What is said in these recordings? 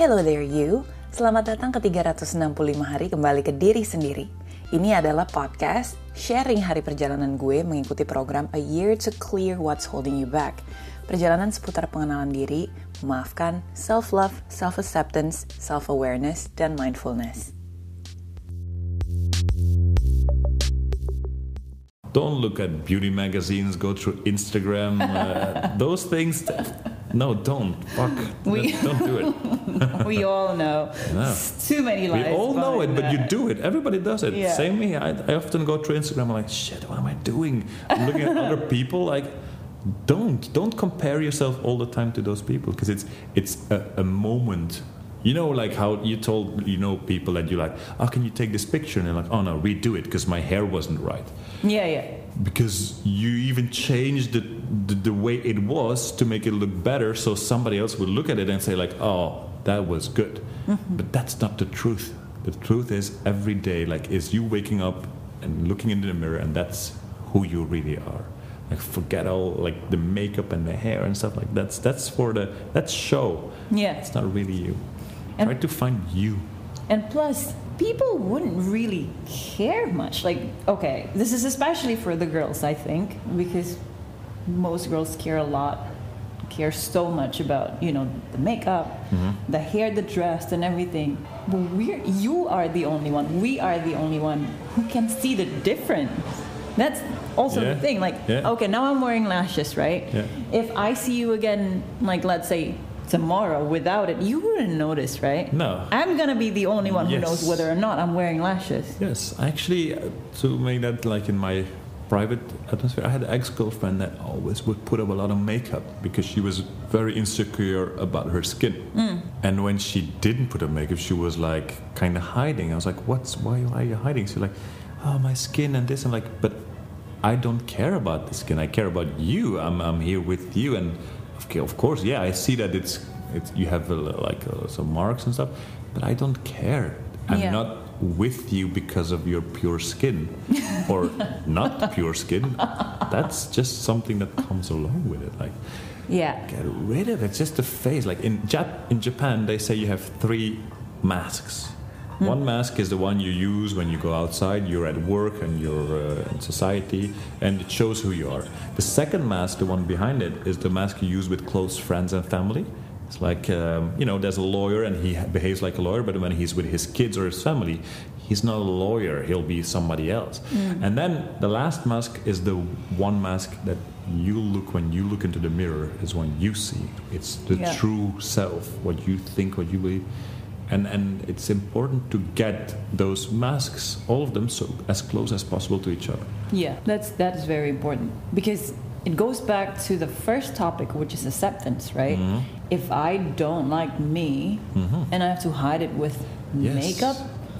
Hello there you. Selamat datang ke 365 hari kembali ke diri sendiri. Ini adalah podcast sharing hari perjalanan gue mengikuti program A Year to Clear What's Holding You Back. Perjalanan seputar pengenalan diri, memaafkan, self-love, self-acceptance, self-awareness, dan mindfulness. Don't look at beauty magazines, go through Instagram, uh, those things. No, don't. Fuck. We- don't do it. We all know. No. Too many We all know it, behind but you do it. Everybody does it. Yeah. Same me. I, I often go to Instagram. I'm like, shit, what am I doing? I'm looking at other people. Like, don't don't compare yourself all the time to those people because it's it's a, a moment. You know, like how you told you know people that you like. Oh, can you take this picture? And they're like, oh no, redo it because my hair wasn't right. Yeah, yeah. Because you even changed the, the, the way it was to make it look better so somebody else would look at it and say like oh that was good. Mm-hmm. But that's not the truth. The truth is every day like is you waking up and looking into the mirror and that's who you really are. Like forget all like the makeup and the hair and stuff like that's that's for the that's show. Yeah. it's not really you. And- try to find you. And plus, people wouldn't really care much. Like, okay, this is especially for the girls, I think, because most girls care a lot, care so much about, you know, the makeup, mm-hmm. the hair, the dress, and everything. But we're, you are the only one, we are the only one who can see the difference. That's also Yeah. the thing. Like, Yeah. okay, now I'm wearing lashes, right? Yeah. If I see you again, like, let's say, tomorrow without it, you wouldn't notice, right? No. I'm gonna be the only one who Yes. knows whether or not I'm wearing lashes. Yes, actually, uh, to make that like in my private atmosphere, I had an ex-girlfriend that always would put up a lot of makeup because she was very insecure about her skin. And when she didn't put up makeup, she was like kind of hiding. I was like, "What's why are you hiding?" She's like, "Oh, my skin and this." I'm like, "But I don't care about the skin. I care about you. I'm I'm here with you." And of, of course, yeah, I see that it's it's you have uh, like uh, some marks and stuff, but I don't care. I'm Yeah. not with you because of your pure skin or not pure skin that's just something that comes along with it like Yeah. get rid of it it's just a face like in Jap- in japan they say you have three masks one mask is the one you use when you go outside. You're at work and you're uh, in society and it shows who you are. The second mask the one behind it is the mask you use with close friends and family. It's like um, you know there's a lawyer and he behaves like a lawyer but when he's with his kids or his family he's not a lawyer. He'll be somebody else. And then the last mask is the one mask that you look when you look into the mirror is when you see. It's the Yeah. true self what you think what you believe and and it's important to get those masks all of them so as close as possible to each other Yeah. That's that is very important because it goes back to the first topic, which is acceptance, right? Mm-hmm. If I don't like me and I have to hide it with Yes. makeup,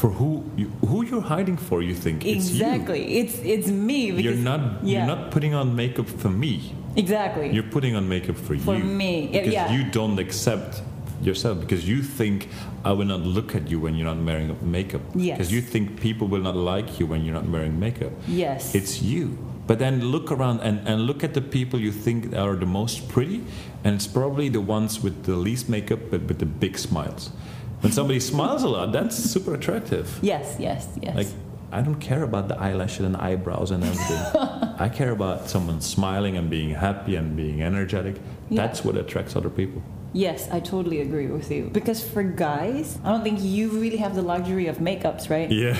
for who you, who you're hiding for you think it's you exactly, it's it's me. Because, you're not Yeah. you're not putting on makeup for me exactly. You're putting on makeup for, For you. For me, Because yeah. you don't accept yourself because you think I will not look at you when you're not wearing makeup. Yes. Because you think people will not like you when you're not wearing makeup. yes. It's you. But then look around and, and look at the people you think are the most pretty, and it's probably the ones with the least makeup but with the big smiles. When somebody smiles a lot, that's super attractive. yes. Yes. Yes. Like, I don't care about the eyelashes and eyebrows and everything. I care about someone smiling and being happy and being energetic. Yeah. That's what attracts other people. Yes, I totally agree with you. Because for guys, I don't think you really have the luxury of makeups, right? Yeah.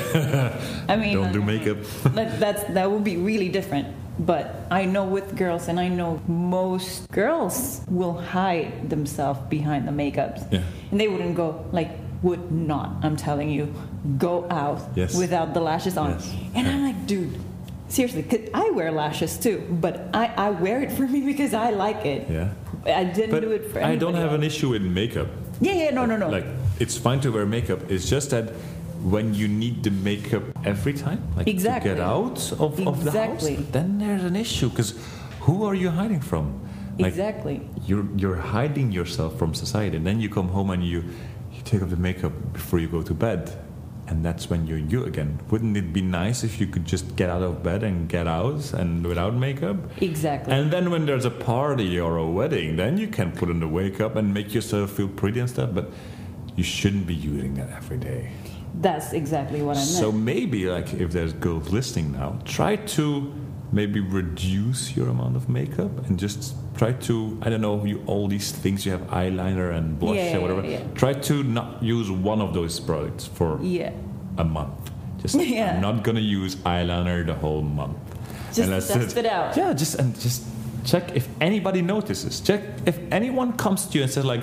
I mean, don't do makeup. that, that's that would be really different. But I know with girls, and I know most girls will hide themselves behind the makeups, Yeah. and they wouldn't go like would not. I'm telling you, go out Yes. without the lashes on. Yes. And I'm like, dude. Seriously, 'cause I wear lashes too, but I, I wear it for me because I like it. Yeah. I didn't But do it for I don't have an issue with makeup. Yeah, yeah, no, no, no. Like, it's fine to wear makeup. It's just that when you need the makeup every time, like Exactly. to get out of, of the house, then there's an issue. Because who are you hiding from? Like, exactly. you're you're hiding yourself from society and then you come home and you you take off the makeup before you go to bed and that's when you're you again wouldn't it be nice if you could just get out of bed and get out and without makeup Exactly. and then when there's a party or a wedding then you can put on the makeup and make yourself feel pretty and stuff but you shouldn't be using that every day. That's exactly what I meant. So maybe like if there's girls listening now, try to maybe reduce your amount of makeup and just try to I don't know you all these things you have eyeliner and blush Yeah, and whatever. yeah. Try to not use one of those products for yeah. a month. Just. I'm not gonna use eyeliner the whole month. Just that's test it out. Yeah, just and just check if anybody notices. Check if anyone comes to you and says like,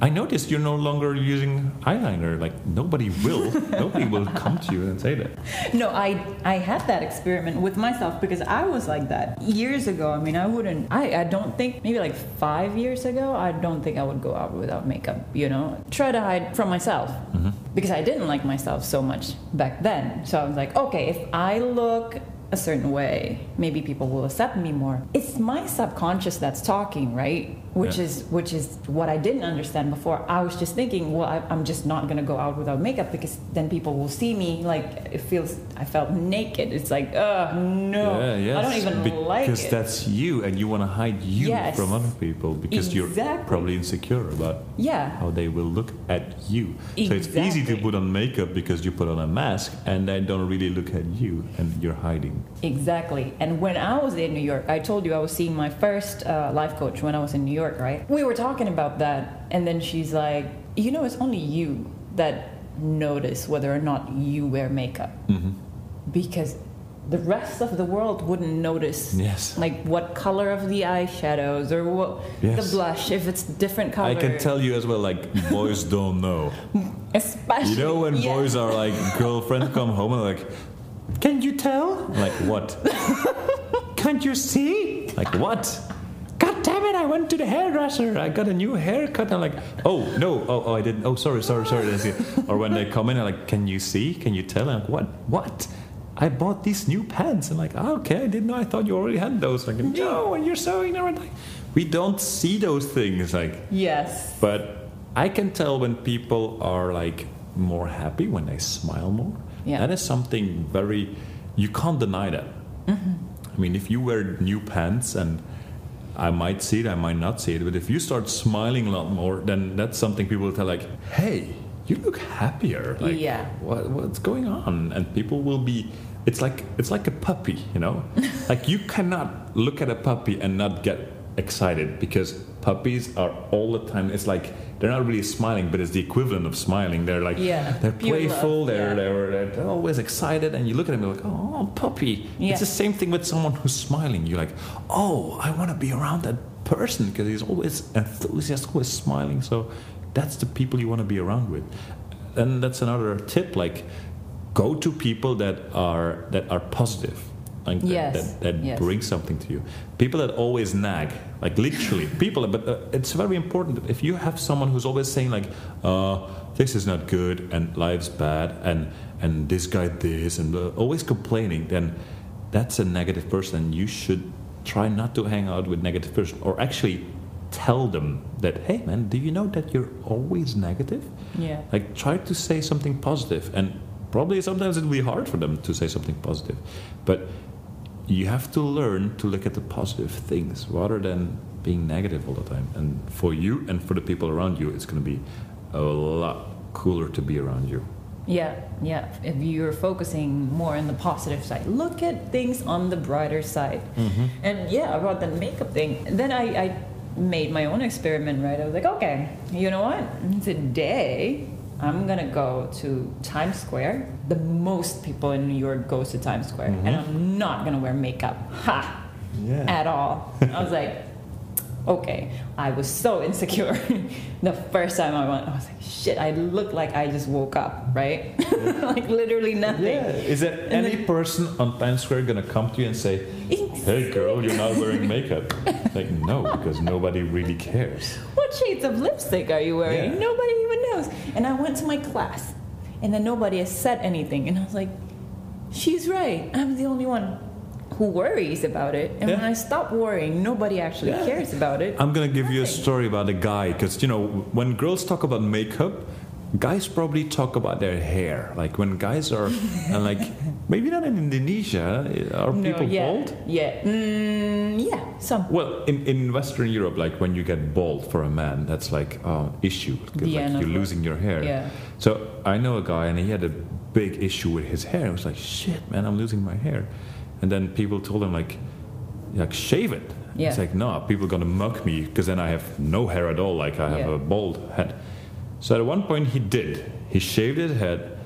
"I noticed you're no longer using eyeliner." Like nobody will. nobody will come to you and say that. No, I I had that experiment with myself because I was like that years ago. I mean, I wouldn't. I I don't think maybe like five years ago. I don't think I would go out without makeup. You know, try to hide from myself mm-hmm. because I didn't like myself so much back then. So I was like, okay, if I look a certain way, maybe people will accept me more. It's my subconscious that's talking, right? Which Yeah. is which is what I didn't understand before. I was just thinking, well, I, I'm just not gonna go out without makeup because then people will see me like it feels. I felt naked. It's like, uh, no, Yeah, yes, I don't even like it because that's you, and you want to hide you Yes. from other people because you're probably insecure about yeah, how they will look at you. So it's easy to put on makeup because you put on a mask and they don't really look at you and you're hiding. Exactly. And when I was in New York, I told you I was seeing my first uh, life coach when I was in New York, right? We were talking about that, and then she's like, You know, it's only you that notice whether or not you wear makeup hmm because the rest of the world wouldn't notice. Yes. Like what color of the eyeshadows or what Yes. the blush, if it's different color. I can tell you as well, like boys don't know. Especially. You know when yeah. boys are like girlfriend come home and like, can you tell? Like what? Can't you see? Like what? God damn it! I went to the hairdresser. I got a new haircut. I'm like, oh no, oh, oh I didn't. Oh sorry, sorry, sorry. Or when they come in, I'm like, can you see? Can you tell? I'm like, what? What? I bought these new pants. I'm like, oh, okay, I didn't know. I thought you already had those. Like, no, and you're sewing them. Like, we don't see those things. Like, Yes. but I can tell when people are like more happy when they smile more. Yeah. That is something very you can't deny that. Mm-hmm. I mean, if you wear new pants and I might see it, I might not see it, but if you start smiling a lot more, then that's something people will tell like, "Hey, you look happier." Like, Yeah. what, what's going on? And people will be. It's like it's like a puppy, you know. like you cannot look at a puppy and not get excited because puppies are all the time. It's like they're not really smiling, but it's the equivalent of smiling. They're like Yeah, they're playful. They're, yeah. they're they're always excited, and you look at them, you're like, oh, puppy. Yeah. It's the same thing with someone who's smiling. You're like, oh, I want to be around that person because he's always enthusiastic, always smiling. So that's the people you want to be around with. And that's another tip. Like, go to people that are that are positive. Like that, Yes, that, that yes. bring something to you. People that always nag, like literally, people. But uh, it's very important. that If you have someone who's always saying like, uh, "This is not good," and "Life's bad," and and this guy this, and uh, always complaining, then that's a negative person. And you should try not to hang out with negative person, or actually tell them that, "Hey, man, do you know that you're always negative?" Yeah. Like try to say something positive, and probably sometimes it'll be hard for them to say something positive, but you have to learn to look at the positive things rather than being negative all the time. And for you and for the people around you, it's going to be a lot cooler to be around you. Yeah, yeah. If you're focusing more on the positive side, look at things on the brighter side. Mm-hmm. And yeah, about the makeup thing, then I, I made my own experiment, right? I was like, okay, you know what? Today, I'm gonna go to Times Square. The most people in New York goes to Times Square, and mm-hmm. I'm not gonna wear makeup. Ha! Yeah. At all. I was like, okay. I was so insecure. the first time I went, I was like, shit, I look like I just woke up, right? like literally nothing. Yeah. Is there And any person on Times Square going to come to you and say, "Hey, girl, you're not wearing makeup"? like, no, because nobody really cares. What shades of lipstick are you wearing? Yeah. Nobody And I went to my class, and then nobody has said anything. And I was like, she's right. I'm the only one who worries about it. And when I stop worrying, nobody actually Yeah. cares about it. I'm gonna give you a story about a guy because you know when girls talk about makeup, guys probably talk about their hair. Like when guys are, and like maybe not in Indonesia, are No, people yeah, bald? Yeah, mm, yeah, some. Well, in, in Western Europe, like when you get bald for a man, that's like uh, issue. The like you're losing your hair. Yeah. So I know a guy, and he had a big issue with his hair. I was like, shit, man, I'm losing my hair. And then people told him like, like shave it. Yeah. It's like, no, people are gonna mock me because then I have no hair at all. Like I have Yeah. a bald head. So at one point he did. He shaved his head,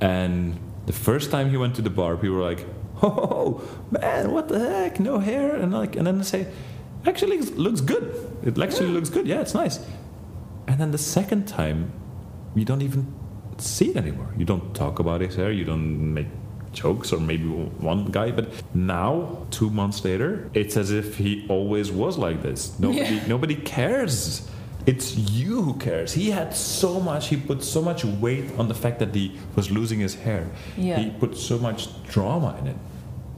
and the first time he went to the bar, people were like, "Oh man, what the heck? No hair!" And like, and then they say, "Actually, it looks good. It actually looks good. Yeah, it's nice." And then the second time, you don't even see it anymore. You don't talk about his hair. You don't make jokes or maybe one guy but now two months later it's as if he always was like this nobody Yeah. nobody cares it's you who cares he had so much he put so much weight on the fact that he was losing his hair Yeah. he put so much drama in it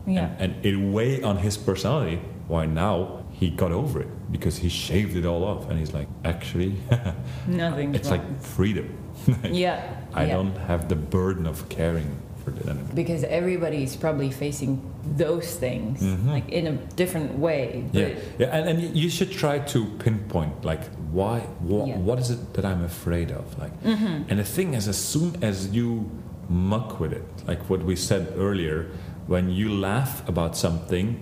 Yeah. and, and it weighed on his personality why now he got over it because he shaved it all off and he's like actually Nothing. it's like freedom yeah. i yeah. don't have the burden of caring because everybody is probably facing those things Mhm. like in a different way. Yeah, yeah, and, and you should try to pinpoint like why, Yeah. what is it that I'm afraid of, like. Mhm. And the thing is, as soon as you muck with it, like what we said earlier, when you laugh about something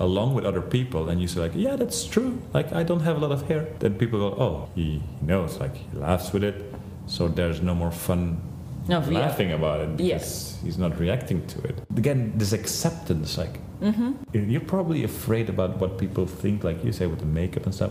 along with other people, and you say like, yeah, that's true, like I don't have a lot of hair, then people go, oh, he knows, like he laughs with it, so there's no more fun No, yeah. laughing about it Yeah. because he's not reacting to it. Again, this acceptance, like Mm-hmm. you're probably afraid about what people think, like you say with the makeup and stuff.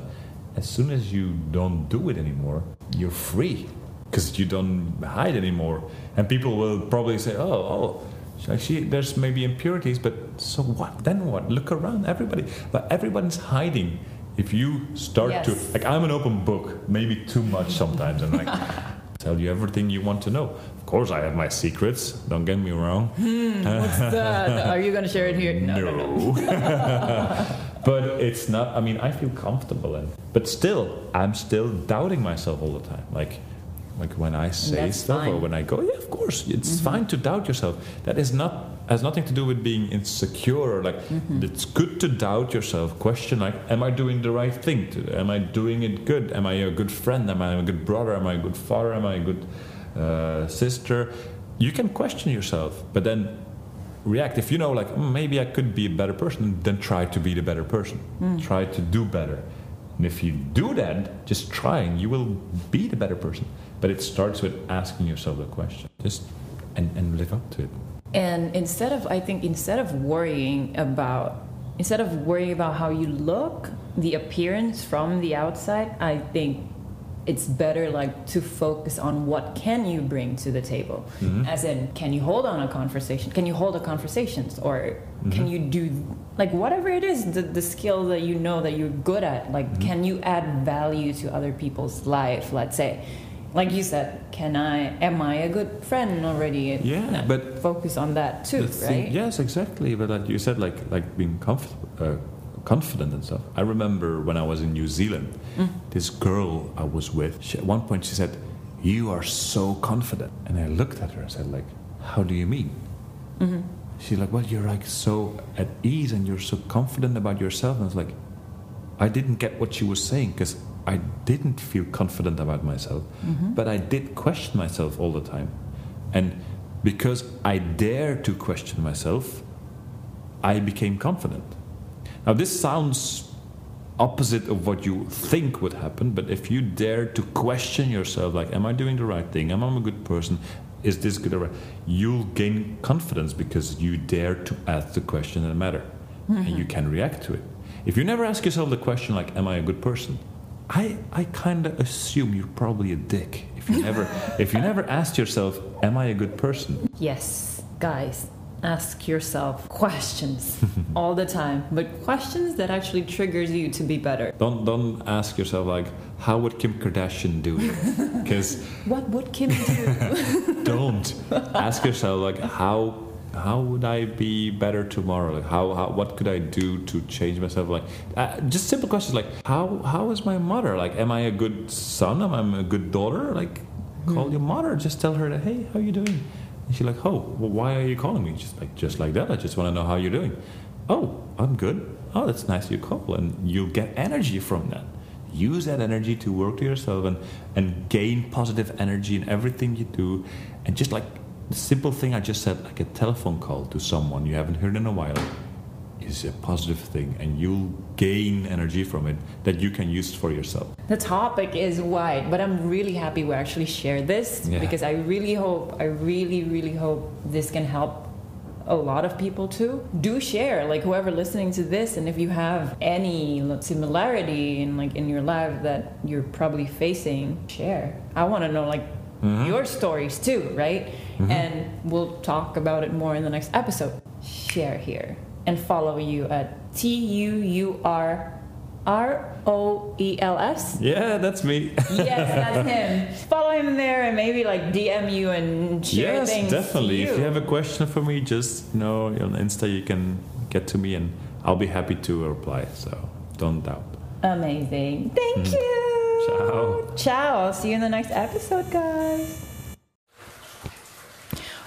As soon as you don't do it anymore, you're free because you don't hide anymore, and people will probably say, "Oh, oh." She, there's maybe impurities, but so what? Then what? Look around, everybody. But everyone's hiding. If you start to like, I'm an open book, maybe too much sometimes, and like tell you everything you want to know. Of course, I have my secrets. Don't get me wrong. What's that? Are you going to share it here? No. no, no. but it's not. I mean, I feel comfortable in. But still, I'm still doubting myself all the time. Like, like when I say That's stuff or fine. Mm-hmm. when I go, yeah, of course, it's fine to doubt yourself. That is not has nothing to do with being insecure. Or like, Mm-hmm. it's good to doubt yourself. Question like, am I doing the right thing? To, am I doing it good? Am I a good friend? Am I a good brother? Am I a good father? Am I a good uh, sister? You can question yourself, but then react. If you know, like, "Mm, maybe I could be a better person, then try to be the better person. Try to do better. And if you do that, just trying, you will be the better person. But it starts with asking yourself the question. Just and, and live up to it. And instead of, I think, instead of worrying about, instead of worrying about how you look, the appearance from the outside, I think it's better like to focus on what can you bring to the table Mhm. as in can you hold on a conversation can you hold a conversations or can Mhm. you do like whatever it is the, the skill that you know that you're good at like Mhm. can you add value to other people's life let's say like you said can i am i a good friend already Yeah, but focus on that too the thing- right yes, exactly. But like you said, like like being comfortable uh, confident and stuff. I remember when I was in New Zealand, Mm. this girl I was with. She, at one point, she said, "You are so confident," and I looked at her and said, "Like, how do you mean?" Mhm. She's like, "Well, you're like so at ease and you're so confident about yourself." And I was like, I didn't get what she was saying because I didn't feel confident about myself, Mhm. but I did question myself all the time. And because I dare to question myself, I became confident. Now, this sounds opposite of what you think would happen, but if you dare to question yourself, like, am I doing the right thing? Am I a good person? Is this good or right? You'll gain confidence because you dare to ask the question that matter and mm-hmm. you can react to it. If you never ask yourself the question, like, am I a good person? I, I kind of assume you're probably a dick. If you never if you never asked yourself, am I a good person? Yes, guys, ask yourself questions all the time, but questions that actually triggers you to be better. Don't don't ask yourself like, how would Kim Kardashian do it? Because What would Kim do? don't ask yourself like, how how would I be better tomorrow? Like, how, how what could I do to change myself? Like, uh, just simple questions like, how how is my mother? Like, am I a good son? Am I a good daughter? Like, Call your mother. Just tell her that, hey, how you doing? And she's like, oh, well, why are you calling me? Just like, just like that. I just want to know how you're doing. Oh, I'm good. Oh, that's nice you call. And you'll get energy from that. Use that energy to work to yourself and, and gain positive energy in everything you do. And just like the simple thing I just said, like a telephone call to someone you haven't heard in a while, is a positive thing and you'll gain energy from it that you can use for yourself. The topic is wide, but I'm really happy we actually shared this Yeah. because I really hope, I really, really hope this can help a lot of people too. Do share, like whoever listening to this, and if you have any similarity in like in your life that you're probably facing, share. I want to know like mm-hmm. your stories too, right? Mm-hmm. And we'll talk about it more in the next episode. Share here and follow you at T U U R R O E L S. Yeah, that's me. Yes, that's him. Follow him there and maybe like DM you and share yes, things. to definitely. If you have a question for me, just know on Insta you can get to me and I'll be happy to reply. So don't doubt. Amazing. Thank you. Mm-hmm. Ciao. Ciao. I'll see you in the next episode, guys.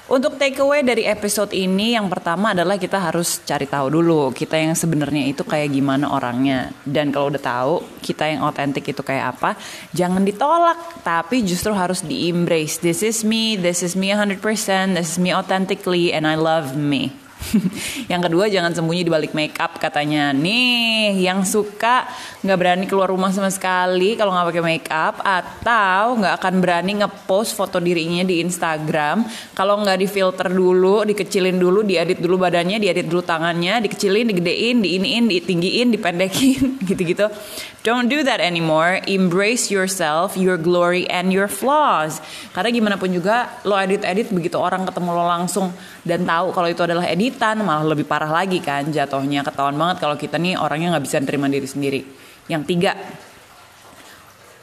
Untuk takeaway dari episode ini yang pertama adalah kita harus cari tahu dulu kita yang sebenarnya itu kayak gimana orangnya. Dan kalau udah tahu kita yang otentik itu kayak apa jangan ditolak tapi justru harus di embrace this is me this is me 100% this is me authentically and I love me yang kedua jangan sembunyi di balik makeup katanya. Nih yang suka nggak berani keluar rumah sama sekali kalau nggak pakai makeup atau nggak akan berani ngepost foto dirinya di Instagram. Kalau nggak difilter dulu dikecilin dulu diedit dulu badannya diedit dulu tangannya dikecilin digedein diiniin ditinggiin dipendekin gitu-gitu. Don't do that anymore. Embrace yourself your glory and your flaws. Karena gimana pun juga lo edit-edit begitu orang ketemu lo langsung dan tahu kalau itu adalah editan malah lebih parah lagi kan jatuhnya. Ketahuan banget kalau kita nih orangnya nggak bisa terima diri sendiri. Yang tiga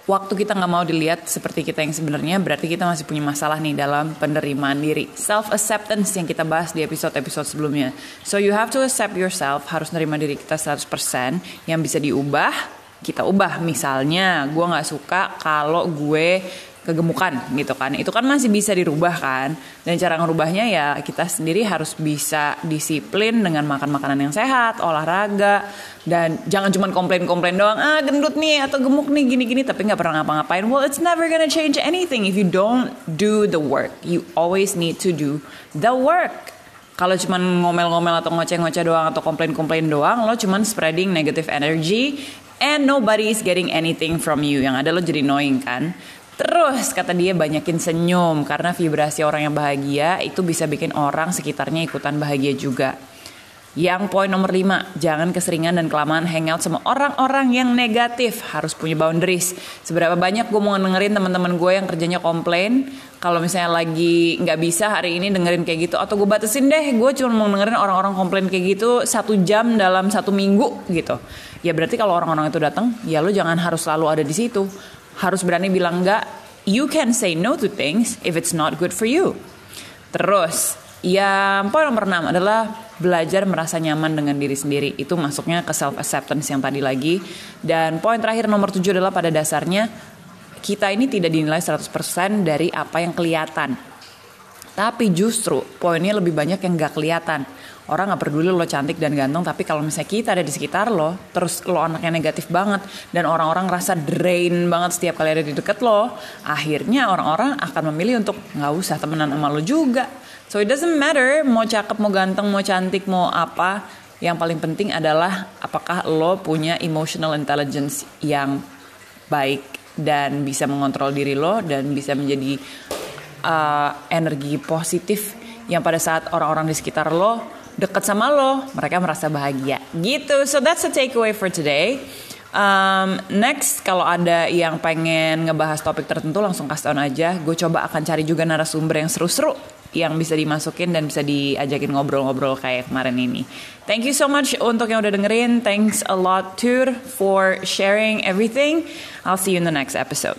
waktu kita nggak mau dilihat seperti kita yang sebenarnya berarti kita masih punya masalah nih dalam penerimaan diri. Self acceptance yang kita bahas di episode episode sebelumnya. So you have to accept yourself. Harus nerima diri kita 100% yang bisa diubah kita ubah. Misalnya gue nggak suka kalau gue kegemukan gitu kan. Itu kan masih bisa dirubah kan. Dan cara ngerubahnya ya kita sendiri harus bisa disiplin dengan makan makanan yang sehat olahraga dan jangan cuma komplain-komplain doang ah gendut nih atau gemuk nih gini-gini tapi nggak pernah ngapa-ngapain. Well it's never gonna change anything if you don't do the work. You always need to do the work. Kalau cuman ngomel-ngomel atau ngoceh-ngoceh doang atau komplain-komplain doang lo cuman spreading negative energy and nobody is getting anything from you. Yang ada lo jadi annoying kan Terus kata dia banyakin senyum karena vibrasi orang yang bahagia itu bisa bikin orang sekitarnya ikutan bahagia juga. Yang poin nomor 5, jangan keseringan dan kelamaan hangout sama orang-orang yang negatif. Harus punya boundaries. Seberapa banyak gue mau dengerin teman-teman gue yang kerjanya komplain. Kalau misalnya lagi nggak bisa hari ini dengerin kayak gitu. Atau gue batasin deh, gue cuma mau dengerin orang-orang komplain kayak gitu satu jam dalam satu minggu gitu. Ya berarti kalau orang-orang itu datang, ya lo jangan harus selalu ada di situ. Harus berani bilang enggak. You can say no to things if it's not good for you. Terus, yang poin nomor 6 adalah belajar merasa nyaman dengan diri sendiri. Itu masuknya ke self acceptance yang tadi lagi. Dan poin terakhir nomor 7 adalah pada dasarnya kita ini tidak dinilai 100% dari apa yang kelihatan. Tapi justru poinnya lebih banyak yang gak kelihatan. Orang gak peduli lo cantik dan ganteng, tapi kalau misalnya kita ada di sekitar lo, terus lo anaknya negatif banget, dan orang-orang rasa drain banget setiap kali ada di deket lo, akhirnya orang-orang akan memilih untuk gak usah temenan sama lo juga. So it doesn't matter mau cakep, mau ganteng, mau cantik, mau apa. Yang paling penting adalah apakah lo punya emotional intelligence yang baik dan bisa mengontrol diri lo dan bisa menjadi uh, energi positif yang pada saat orang-orang di sekitar lo deket sama lo, mereka merasa bahagia. Gitu. So that's the takeaway for today. Um, next kalau ada yang pengen ngebahas topik tertentu langsung kasih tau aja. Gue coba akan cari juga narasumber yang seru-seru yang bisa dimasukin dan bisa diajakin ngobrol-ngobrol kayak kemarin ini. Thank you so much untuk yang udah dengerin. Thanks a lot Tur for sharing everything. I'll see you in the next episode.